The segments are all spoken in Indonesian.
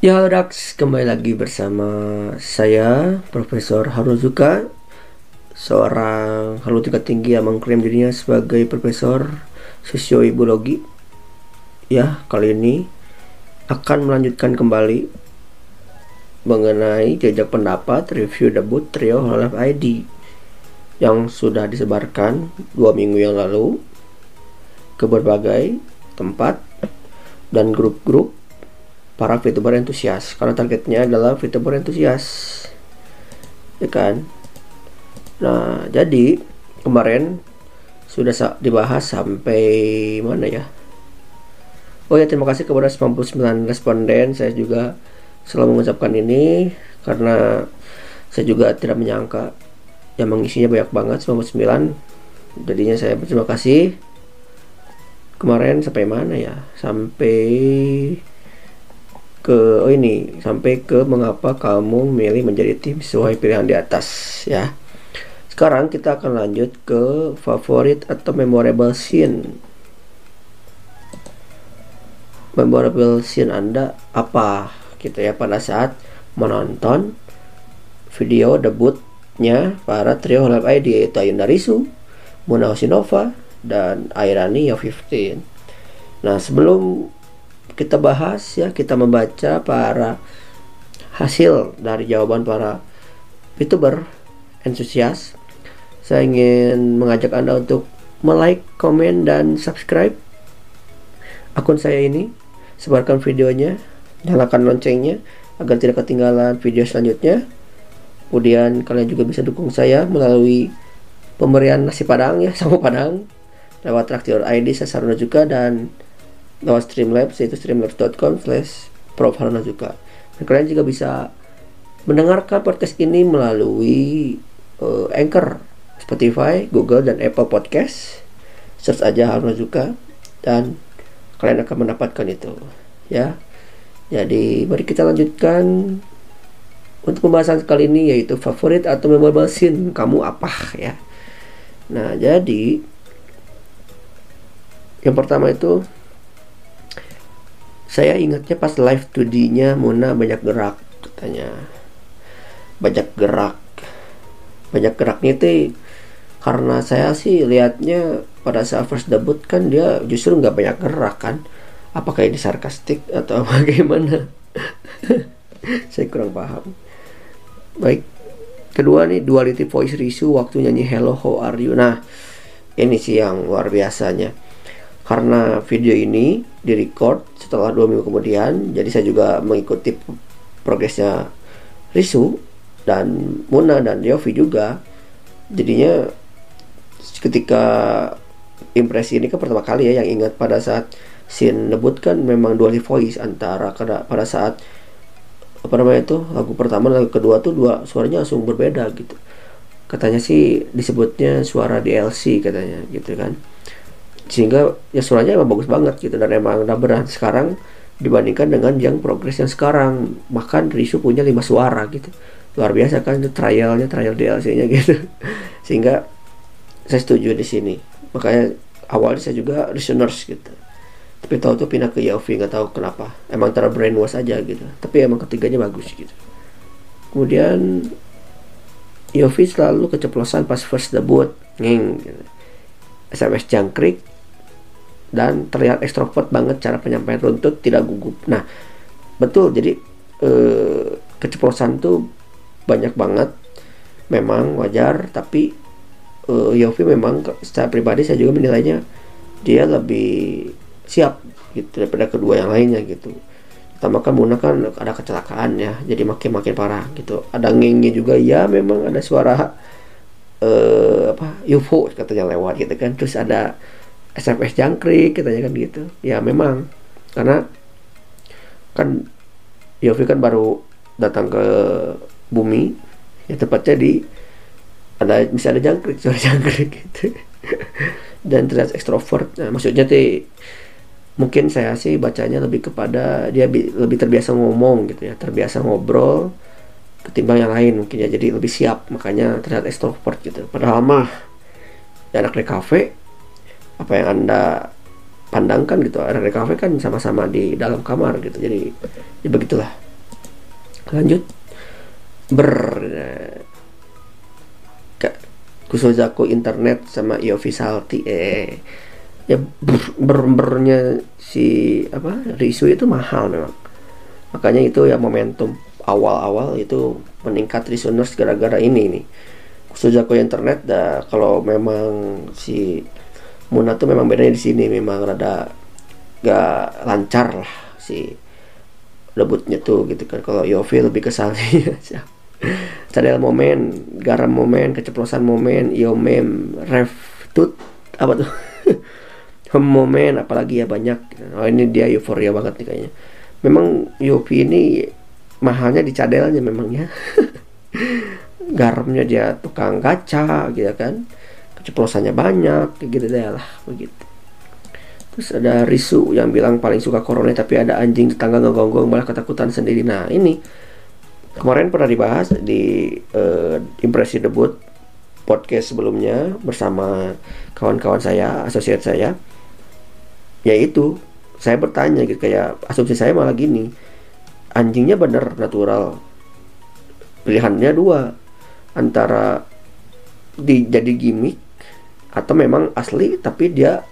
Ya Dax, kembali lagi bersama saya Profesor Haruzuka Seorang tingkat tinggi yang mengklaim dirinya sebagai Profesor Sosiobiologi Ya, kali ini akan melanjutkan kembali Mengenai jejak pendapat review debut trio Hololive ID Yang sudah disebarkan dua minggu yang lalu Ke berbagai tempat dan grup-grup para VTuber entusias karena targetnya adalah VTuber entusias ya kan? Nah jadi kemarin sudah dibahas sampai mana ya? Oh ya terima kasih kepada 99 responden. Saya juga selalu mengucapkan ini karena saya juga tidak menyangka yang mengisinya banyak banget 99 jadinya saya berterima kasih. Kemarin sampai mana ya? Sampai ke oh ini sampai ke mengapa kamu memilih menjadi tim sesuai pilihan di atas ya. Sekarang kita akan lanjut ke favorit atau memorable scene. Memorable scene Anda apa gitu ya pada saat menonton video debutnya para trio Live ID yaitu Ayunda Risu, Muna Hosinova, dan Airani Yo 15. Nah sebelum kita bahas ya kita membaca para hasil dari jawaban para youtuber entusias saya ingin mengajak anda untuk like, komen, dan subscribe akun saya ini. Sebarkan videonya nyalakan loncengnya agar tidak ketinggalan video selanjutnya. Kemudian kalian juga bisa dukung saya melalui pemberian nasi padang ya sama padang lewat traktir ID saya juga dan lewat Streamlabs yaitu streamlabs.com slash profharna juga dan kalian juga bisa mendengarkan podcast ini melalui uh, Anchor, Spotify, Google dan Apple Podcast search aja Haruna juga dan kalian akan mendapatkan itu ya. Jadi mari kita lanjutkan untuk pembahasan kali ini yaitu favorit atau memorable scene kamu apa ya. Nah jadi yang pertama itu saya ingatnya pas live 2D-nya Muna banyak gerak katanya. Banyak gerak. Banyak geraknya itu karena saya sih lihatnya pada saat first debut kan dia justru nggak banyak gerak kan. Apakah ini sarkastik atau bagaimana? saya kurang paham. Baik. Kedua nih duality voice Risu waktu nyanyi Hello How Are You. Nah, ini sih yang luar biasanya karena video ini direcord setelah dua minggu kemudian jadi saya juga mengikuti progresnya Risu dan Muna dan Yofi juga. Jadinya ketika impresi ini kan pertama kali ya yang ingat pada saat scene debut kan memang dual voice antara pada saat apa namanya itu lagu pertama lagu kedua tuh dua suaranya langsung berbeda gitu. Katanya sih disebutnya suara DLC katanya gitu kan sehingga ya suaranya emang bagus banget gitu dan emang udah sekarang dibandingkan dengan yang progres yang sekarang. Bahkan Risu punya lima suara gitu. Luar biasa kan itu trialnya trial DLC-nya gitu. Sehingga saya setuju di sini. Makanya awalnya saya juga listeners gitu. Tapi tahu tuh pindah ke Yofi nggak tahu kenapa. Emang terlalu brainwash aja gitu. Tapi emang ketiganya bagus gitu. Kemudian Yofi selalu keceplosan pas first debut. Ngeng gitu. SMS jangkrik dan terlihat ekstrovert banget cara penyampaian runtut tidak gugup. Nah betul jadi eh, keceplosan tuh banyak banget. Memang wajar tapi eh, Yofi memang secara pribadi saya juga menilainya dia lebih siap gitu daripada kedua yang lainnya gitu. Tambahkan Muna kan ada kecelakaan ya jadi makin makin parah gitu. Ada ngengnya juga ya memang ada suara eh, apa UFO katanya lewat gitu kan. Terus ada SMS jangkrik katanya kan gitu. Ya memang. Karena kan Yofi kan baru datang ke bumi ya tepatnya di ada bisa ada jangkrik suara jangkrik gitu. Dan terlihat ekstrovert. Nah, maksudnya tuh mungkin saya sih bacanya lebih kepada dia lebih terbiasa ngomong gitu ya terbiasa ngobrol ketimbang yang lain mungkin ya. Jadi lebih siap makanya terlihat ekstrovert gitu. Padahal mah ya anak di kafe apa yang anda pandangkan gitu kafe kan sama-sama di dalam kamar gitu. Jadi ya begitulah. Lanjut. Ber Kusozako internet sama Yofi Salti eh ya ber bernya si apa Risu itu mahal memang. Makanya itu ya momentum awal-awal itu meningkat listeners gara-gara ini nih. Kusozako internet dah kalau memang si Muna tuh memang bedanya di sini memang rada gak lancar lah si debutnya tuh gitu kan. Kalau Yofi lebih ke Salti cadel momen garam momen keceplosan momen iyo mem ref tut apa tuh? Hem momen apalagi ya banyak. Oh ini dia euforia banget nih kayaknya. Memang Yopi ini mahalnya di cadelnya memang ya. Garamnya dia tukang gacha gitu kan keceplosannya banyak gitu deh lah begitu terus ada Risu yang bilang paling suka corona tapi ada anjing tetangga ngegonggong malah ketakutan sendiri nah ini kemarin pernah dibahas di uh, impresi debut podcast sebelumnya bersama kawan-kawan saya, asosiat saya. Yaitu saya bertanya gitu kayak asumsi saya malah gini. Anjingnya benar natural. Pilihannya dua antara di jadi gimmick atau memang asli tapi dia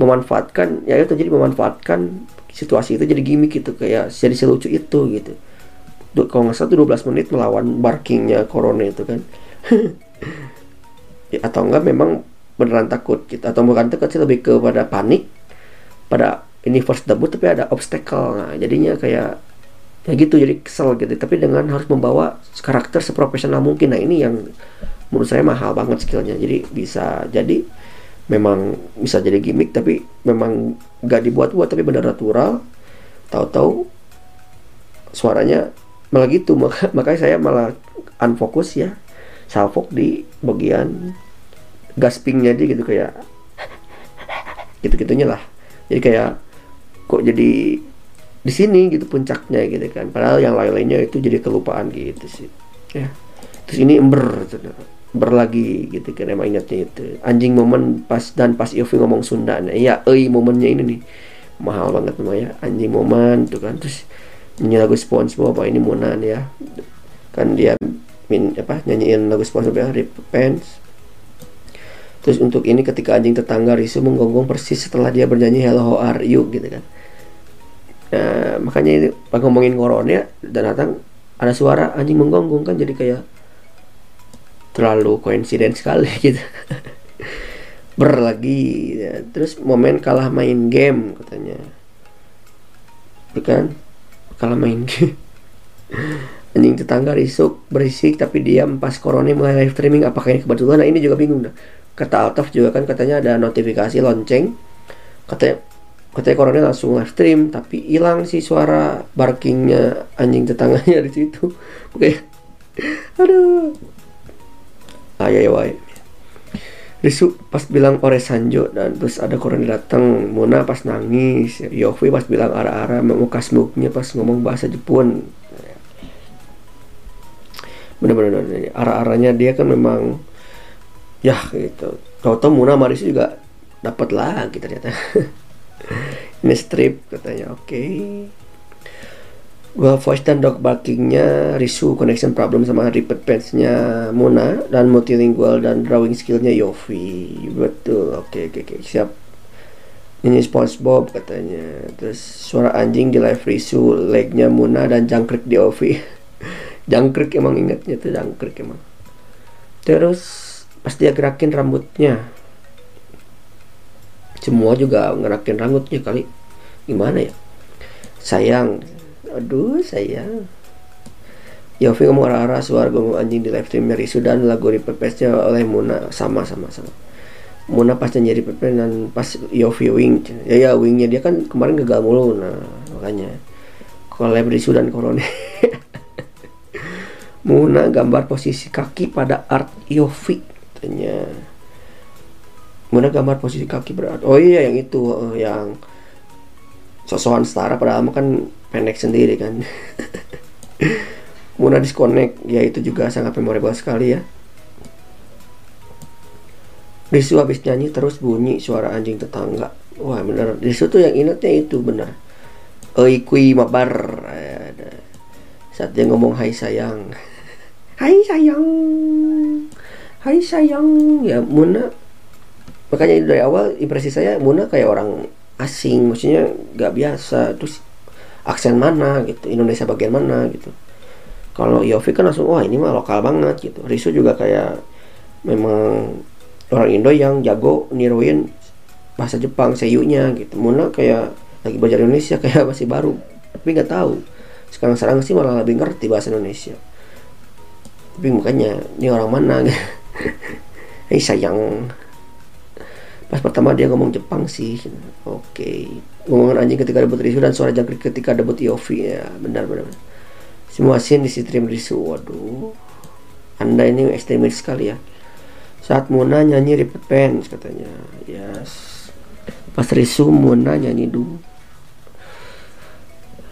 memanfaatkan ya itu jadi memanfaatkan situasi itu jadi gimmick gitu kayak jadi selucu itu gitu. Kalau nggak salah 12 menit melawan barkingnya corona itu kan. Ya, atau enggak memang beneran takut gitu atau bukan takut sih lebih kepada panik pada ini first debut tapi ada obstacle. Nah jadinya kayak ya gitu jadi kesel gitu. Tapi dengan harus membawa karakter seprofesional mungkin. Nah ini yang menurut saya mahal banget skillnya. Jadi bisa jadi memang bisa jadi gimmick tapi memang nggak dibuat-buat tapi benar natural. Tahu-tahu suaranya malah gitu. Maka makanya saya malah unfokus ya salfok di bagian gaspingnya dia gitu kayak gitu gitunya lah. Jadi kayak kok jadi di sini gitu puncaknya gitu kan. Padahal yang lain-lainnya itu jadi kelupaan gitu sih. Ya. Terus ini ember ember lagi gitu kan emang ingatnya itu. Anjing momen pas dan pas Yofi ngomong Sunda nah iya eh momennya ini nih. Mahal banget namanya anjing momen tuh kan. Terus nyanyi lagu SpongeBob apa ini Monan ya. Kan dia min apa nyanyiin lagu SpongeBob ya Pants. Terus untuk ini ketika anjing tetangga Risu menggonggong persis setelah dia bernyanyi Hello How Are You gitu kan. Nah, makanya ini pas ngomongin corona dan datang ada suara anjing menggonggong kan jadi kayak terlalu koinsiden sekali gitu. Berlagi ya. terus momen kalah main game katanya. Bukan kalau main anjing tetangga risuk berisik tapi diam. Pas koroni mulai live streaming apakah ini kebetulan? Nah ini juga bingung dah. Kata Altaf juga kan katanya ada notifikasi lonceng. Katanya katanya koroni langsung live stream tapi hilang sih suara barkingnya anjing tetangganya di situ. Oke. Aduh ayo ayo Risu pas bilang Ore Sanjo dan terus ada koran datang Mona pas nangis Yofi pas bilang ara-ara mau kasmuknya pas ngomong bahasa Jepun. Bener-bener ara-aranya dia kan memang ya gitu. Tau-tau Mona Maris juga dapat lagi ternyata. Ini strip katanya. Oke. okay. Well, voice dan dog barkingnya Risu, connection problem sama repeat pants-nya Mona dan multilingual dan drawing skillnya Yofi. Betul, oke okay, oke okay, okay. siap. Ini SpongeBob katanya. Terus suara anjing di live Risu, legnya Mona dan jangkrik di Yofi. jangkrik emang ingatnya tuh jangkrik emang. Terus pas dia gerakin rambutnya, semua juga ngerakin rambutnya kali. Gimana ya? Sayang, aduh sayang. Yofi ngomong arah-arah suara gonggong anjing di live streamnya Risu dan lagu repepesnya oleh Muna. Sama sama sama. Muna pas nyari pepes dan pas Yofi wing ya ya wingnya dia kan kemarin gagal mulu nah makanya. Collab Risu dan Korone Muna gambar posisi kaki pada art Yofi katanya. Muna gambar posisi kaki berat oh iya yang itu yang sosokan setara padahal kan pendek sendiri kan. Muna disconnect ya itu juga sangat memorable sekali ya. Risu habis nyanyi terus bunyi suara anjing tetangga. Wah bener. Risu tuh yang ingetnya itu bener. Oi kui mabar. Saat dia ngomong hai sayang. Hai sayang. Hai sayang. Ya Muna makanya dari awal impresi saya Muna kayak orang asing. Maksudnya nggak biasa. Terus aksen mana gitu Indonesia bagian mana gitu. Kalau Yofi kan langsung wah ini mah lokal banget gitu. Risu juga kayak memang orang Indo yang jago niruin bahasa Jepang seiyunya gitu. Muna kayak lagi belajar Indonesia kayak masih baru tapi nggak tahu. Sekarang sekarang sih malah lebih ngerti bahasa Indonesia. Tapi makanya ini orang mana? Hei sayang pas pertama dia ngomong Jepang sih. Oke. Okay. ngomongan anjing ketika debut Risu dan suara jangkrik ketika debut Yofi ya benar benar semua scene di stream Risu waduh. Anda ini ekstremis sekali ya. Saat Mona nyanyi Repeat Pants katanya. Yes. Pas Risu Mona nyanyi dulu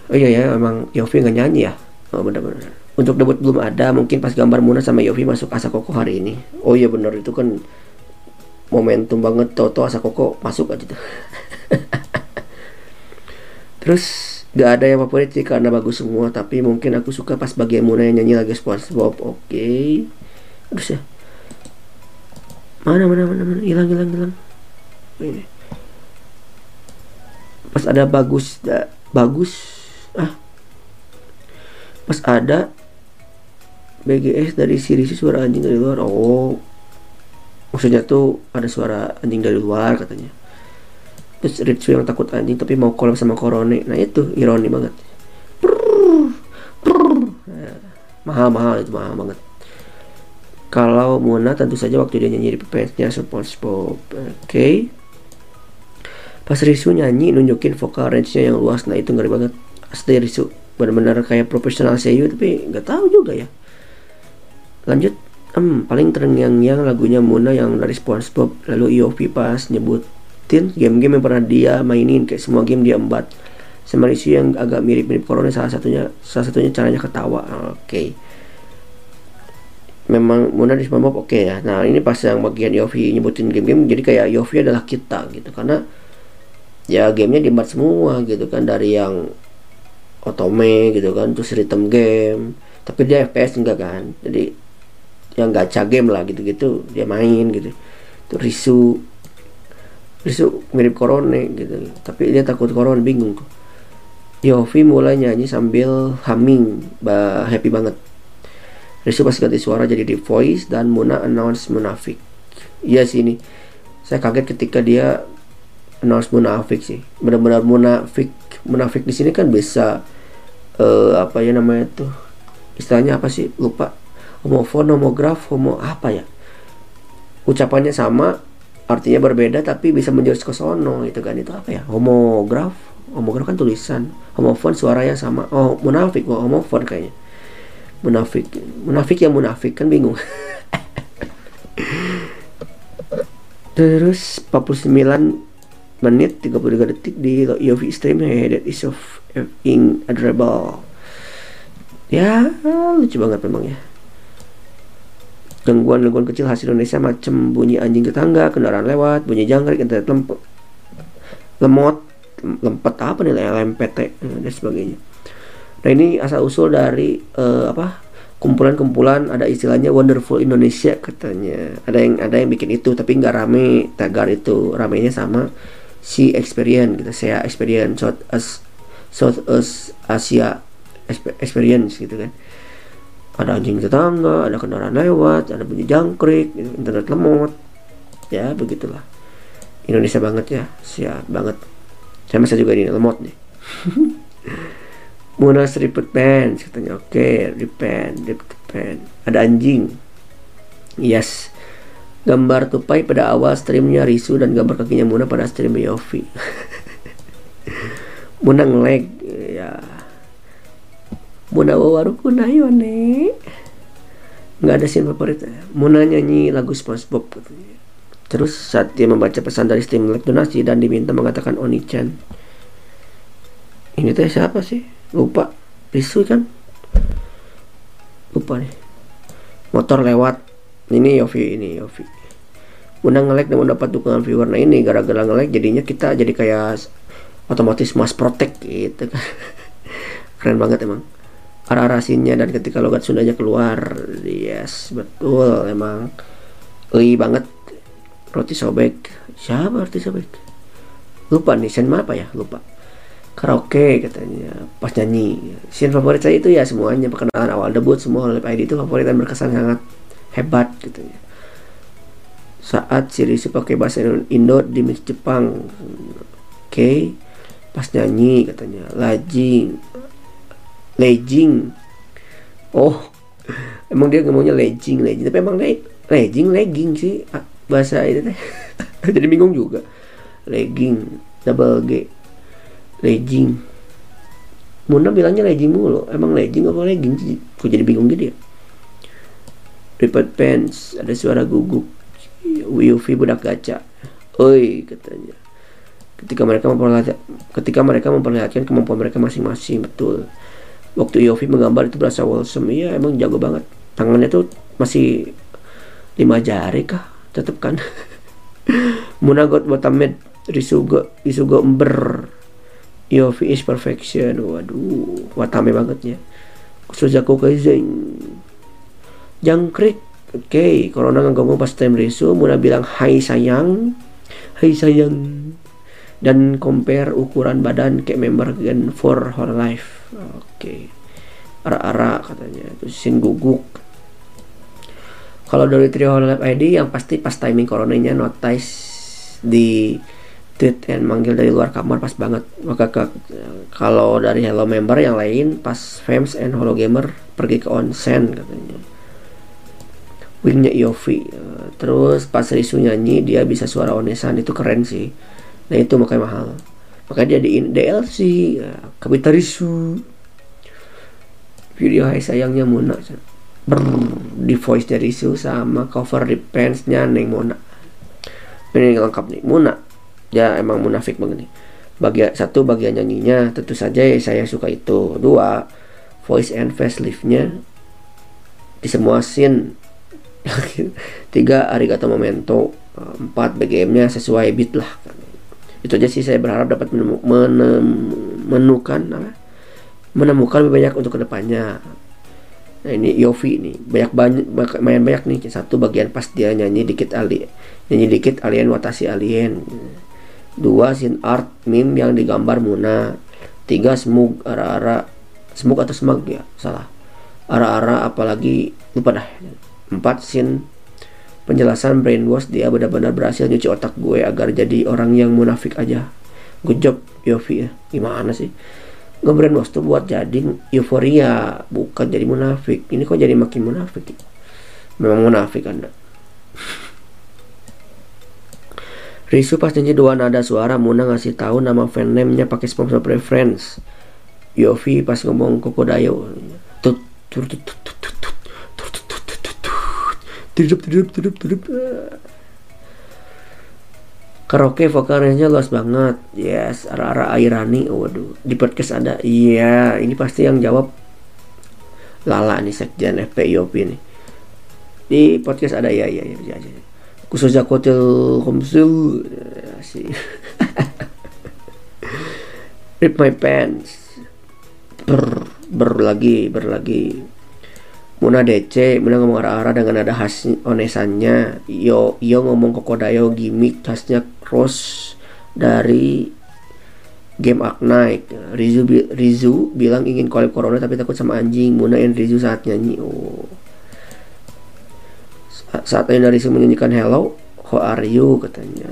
oh iya ya emang Yofi nggak nyanyi ya? Oh benar-benar untuk debut belum ada. Mungkin pas gambar Muna sama Yofi masuk Asa Koko hari ini. Oh iya benar. Itu kan momentum banget Toto Asa Koko masuk aja tuh. Terus gak ada yang favorit sih karena bagus semua tapi mungkin aku suka pas bagian Muna yang nyanyi lagi SpongeBob oke. Okay. terus ya. Mana mana mana mana? Hilang hilang hilang. Ini. Pas ada bagus da, bagus ah. Pas ada BGS dari siri suara anjing dari luar oh maksudnya tuh ada suara anjing dari luar katanya. Terus Ritsu yang takut anjing tapi mau collab sama Korone. Nah itu ironi banget. Mahal mahal itu mahal banget. Kalau Mona tentu saja waktu dia nyanyi di PPS-nya SpongeBob. Oke. Okay. pas Risu nyanyi nunjukin vokal range-nya yang luas. Nah itu ngeri banget. Asli Risu benar-benar kayak profesional seiyu tapi nggak tahu juga ya. Lanjut hmm, paling terngiang-ngiang lagunya Muna yang dari SpongeBob. Lalu Yofi pas nyebutin game-game yang pernah dia mainin kayak semua game dia embat sama isu yang agak mirip-mirip Corona salah satunya salah satunya caranya ketawa. Oke. Okay. memang Muna di SpongeBob oke okay ya. Nah ini pas yang bagian Yofi nyebutin game-game jadi kayak Yofi adalah kita gitu. Karena ya gamenya diembat semua gitu kan. Dari yang otome gitu kan. Terus rhythm game. Tapi dia FPS enggak kan. Jadi yang gacha game lah gitu-gitu. Dia main gitu. Itu risu. Risu mirip korone gitu. Tapi dia takut korone bingung Yofi mulai nyanyi sambil humming bah, happy banget. Risu pas ganti suara jadi di voice dan Muna announce munafik. Iya sih ini. Saya kaget ketika dia announce munafik sih. Benar-benar munafik munafik di sini kan bisa uh, apa ya namanya tuh? Istilahnya apa sih? Lupa homofon homograf homo apa ya? Ucapannya sama artinya berbeda tapi bisa menjurus ke sono itu kan. Itu apa ya? Homograf homograf kan tulisan. Homofon suaranya sama. Oh munafik oh, homofon kayaknya. Munafik munafik yang munafik kan bingung. Terus 49 menit 33 detik di UV stream hey, that is of effing adorable. Ya lucu banget memang ya gangguan-gangguan kecil hasil Indonesia macam bunyi anjing tetangga, kendaraan lewat, bunyi jangkrik, internet lempet, lemot, lempet apa nih LMPT dan sebagainya. Nah ini asal usul dari uh, apa kumpulan-kumpulan ada istilahnya Wonderful Indonesia katanya. Ada yang ada yang bikin itu tapi nggak rame tagar itu ramenya sama si experience gitu saya experience South as South as Asia experience gitu kan ada anjing tetangga, ada kendaraan lewat, ada bunyi jangkrik, internet lemot. Ya, begitulah. Indonesia banget ya, siap banget. Saya masa juga ini lemot nih. Munas repeat pants katanya oke okay, repeat pants ada anjing yes gambar tupai pada awal streamnya Risu dan gambar kakinya Muna pada stream Yofi Muna ngelag Muna wawaruku nayone nggak ada scene favorit Muna nyanyi lagu SpongeBob katanya. Terus saat dia membaca pesan dari Steam donasi dan diminta mengatakan Oni-chan. Ini teh siapa sih? Lupa. Risu kan? Lupa nih. Motor lewat. Ini Yofi, ini Yofi. Muna nge-lag dan mendapat dukungan viewer. Nah ini gara-gara nge-lag jadinya kita jadi kayak otomatis mas protect gitu kan. Keren banget emang arah rasinnya dan ketika logat Sundanya keluar yes betul emang. Ui banget. Roti sobek. Siapa roti sobek? Lupa nih sen apa ya? Lupa. Karaoke katanya. Pas nyanyi. Scene favorit saya itu ya semuanya perkenalan awal debut semua oleh ID itu favorit dan berkesan sangat hebat gitu ya saat si pakai bahasa Indo di mix Jepang. Oke. Okay. pas nyanyi katanya. Lajing legging oh emang dia ngomongnya legging legging tapi emang le legging legging sih ah, bahasa ini teh. Jadi bingung juga. Legging double G. Legging Muna bilangnya legging mulu. Emang legging apa legging sih? Kok jadi bingung gitu ya? Repeat pants ada suara guguk Yufi budak gacha. Oi katanya. Ketika mereka memperlihatkan ketika mereka memperlihatkan kemampuan mereka masing-masing betul waktu Yofi menggambar itu berasa wholesome. Iya emang jago banget. Tangannya tuh masih lima jari kah? Tetep kan? Munagot Watamed Risugo Risugo Ember. Yofi is perfection. Waduh Watame banget ya. Suzaku Kaizen Jangkrik. Oke, okay, Corona ngomong pas time Risu, Muna bilang hai sayang, hai sayang, dan compare ukuran badan kayak member Gen for her life oke. Okay. ara-ara katanya. Itu sin guguk. Kalau dari trio Life ID yang pasti pas timing coronanya notice di tweet and manggil dari luar kamar pas banget. Maka kalau dari Hello member yang lain pas fans and Holo Gamer pergi ke onsen katanya. Wingnya Iovi terus pas Risu nyanyi dia bisa suara onesan itu keren sih. Nah itu makanya mahal makanya dia di DLC ya, video Hai Sayangnya Mona Ber, di voice dari Su sama cover di nya Neng Mona. Ini lengkap nih Mona. Ya emang munafik banget nih. Bagian satu bagian nyanyinya. Tentu saja ya saya suka itu. Dua voice and faceliftnya di semua scene. Tiga arigato momento. Empat BGM nya sesuai beat lah itu aja sih saya berharap dapat menemukan apa? Menemukan lebih banyak untuk ke depannya. Nah ini Yofi nih banyak banyak main banyak nih. Satu bagian pas dia nyanyi dikit ali nyanyi dikit alien watasi alien. Dua sin art meme yang digambar Muna. Tiga smug ara-ara smug atau smug ya salah. Ara-ara apalagi lupa dah. Empat sin penjelasan brainwash dia benar-benar berhasil nyuci otak gue agar jadi orang yang munafik aja. Good job Yofi ya. Gimana sih? Nge-brainwash tuh buat jadi euforia bukan jadi munafik. Ini kok jadi makin munafik memang munafik anda. Risu pas nyanyi dua nada suara Muna ngasih tahu nama fan name-nya pakai sponsor preference. Yofi pas ngomong Kokodayo. Tut tut tut tidup tidup tidup tidup. Karaoke vokalnya luas banget. Yes ara-ara Airani. Waduh di podcast ada. Iya ini pasti yang jawab Lala nih sekjen FPIOP nih. Di podcast ada ya ya ya, ya, ya. khususnya kotel komsul. Ya, sih rip my pants. Ber ber lagi ber lagi Muna DC, Muna ngomong arah-arah dengan ada khas onesannya. Yo, yo ngomong kokodayo gimmick khasnya cross dari game Arknight. Rizu, Rizu bilang ingin collab Corona tapi takut sama anjing. Muna and Rizu saat nyanyi. Oh. Saat Ayana Rizu menyanyikan Hello, how are you katanya.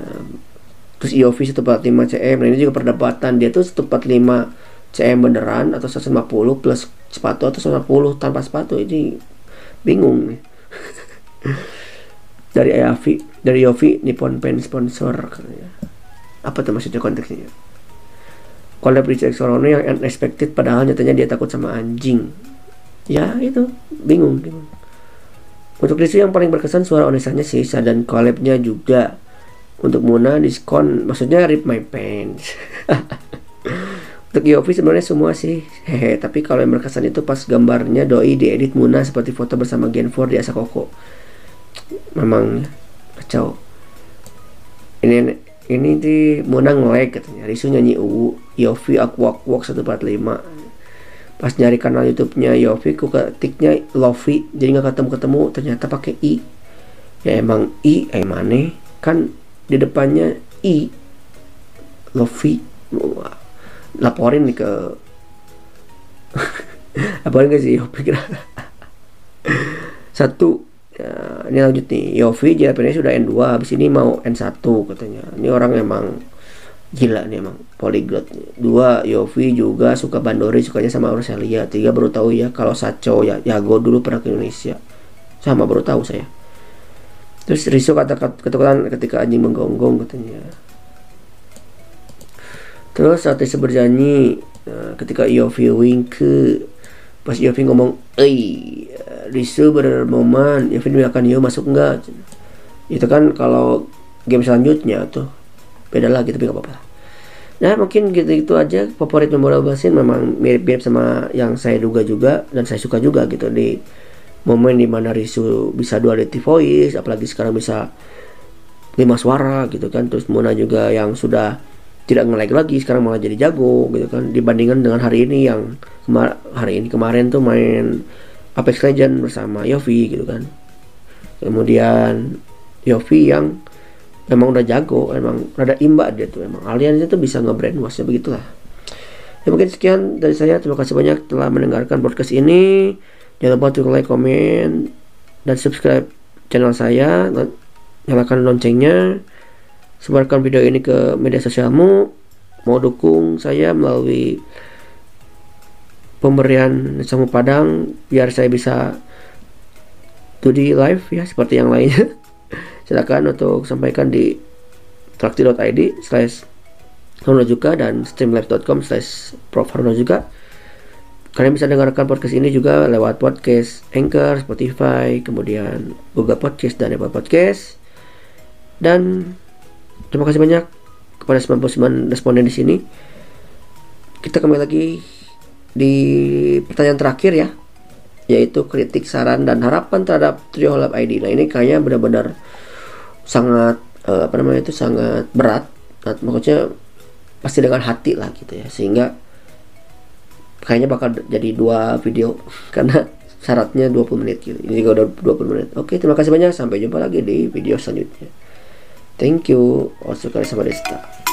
Terus IOV 145 CM. Nah ini juga perdebatan. Dia tuh 145 CM beneran atau 150 plus sepatu atau 150 tanpa sepatu ini bingung nih. Dari Ayafi dari Yofi Nippon Pen sponsor apa tuh maksudnya konteksnya? Collab Richard Sorono yang unexpected padahal nyatanya dia takut sama anjing. Ya itu bingung bingung. Untuk Rizky yang paling berkesan suara onesannya sisa dan collabnya juga. Untuk Muna diskon maksudnya rip my pants Untuk Yofi sebenarnya semua sih. Hehe tapi kalau yang berkesan itu pas gambarnya doi diedit Muna seperti foto bersama Gen 4 di Asakoko memang kacau. Ini ini di Muna ngelag katanya. Risu nyanyi UU Yofi aku walk walk 145 pas nyari kanal YouTube-nya Yofi ku ketiknya Lofi jadi nggak ketemu ketemu ternyata pakai i. Ya emang i eh mana? Kan di depannya i. Lofi laporin nih ke laporin ke si Yofi kira satu ya, ini lanjut nih. Yofi JLPN sudah N2 habis ini mau N1 katanya. Ini orang emang gila nih emang polyglot dua Yofi juga suka Bandori sukanya sama Rosalia tiga baru tahu ya kalau Sacho ya Yago dulu pernah ke Indonesia. Sama baru tahu saya. Terus Riso kata ketakutan ketika anjing menggonggong katanya terus saat Riso berjanji eh, ketika Yofi wink pas Yofi ngomong eh Riso bermomen Yofi akan yo masuk enggak itu kan kalau game selanjutnya tuh beda lagi tapi gak apa-apa nah mungkin gitu-gitu aja. Favorit memorable scene memang mirip-mirip sama yang saya duga juga dan saya suka juga gitu di momen di mana Risu bisa duality voice apalagi sekarang bisa lima suara gitu kan. Terus Mona juga yang sudah tidak nge lagi sekarang malah jadi jago gitu kan. Dibandingkan dengan hari ini yang hari ini kemarin tuh main Apex Legend bersama Yofi gitu kan. Kemudian Yofi yang emang udah jago emang rada imba dia tuh. Emang aliannya tuh bisa nge-brainwash begitulah. Ya mungkin sekian dari saya. Terima kasih banyak telah mendengarkan podcast ini. Jangan lupa untuk like komen dan subscribe channel saya. Nyalakan loncengnya sebarkan video ini ke media sosialmu. Mau dukung saya melalui pemberian samu padang biar saya bisa di live ya seperti yang lainnya silakan untuk sampaikan di traktir.id slash juga dan streamlive.com slash prof juga. Kalian bisa dengarkan podcast ini juga lewat podcast Anchor, Spotify, kemudian Google Podcast dan Apple Podcast. Dan terima kasih banyak kepada 99 responden di sini. Kita kembali lagi di pertanyaan terakhir ya yaitu kritik saran dan harapan terhadap Trio Lab ID nah ini kayaknya benar-benar sangat uh, apa namanya itu sangat berat. Nah, maksudnya pasti dengan hati lah gitu ya sehingga kayaknya bakal jadi dua video karena syaratnya 20 menit gitu. Ini juga udah 20 menit. Oke terima kasih banyak. Sampai jumpa lagi di video selanjutnya thank you. Osukari sama Desta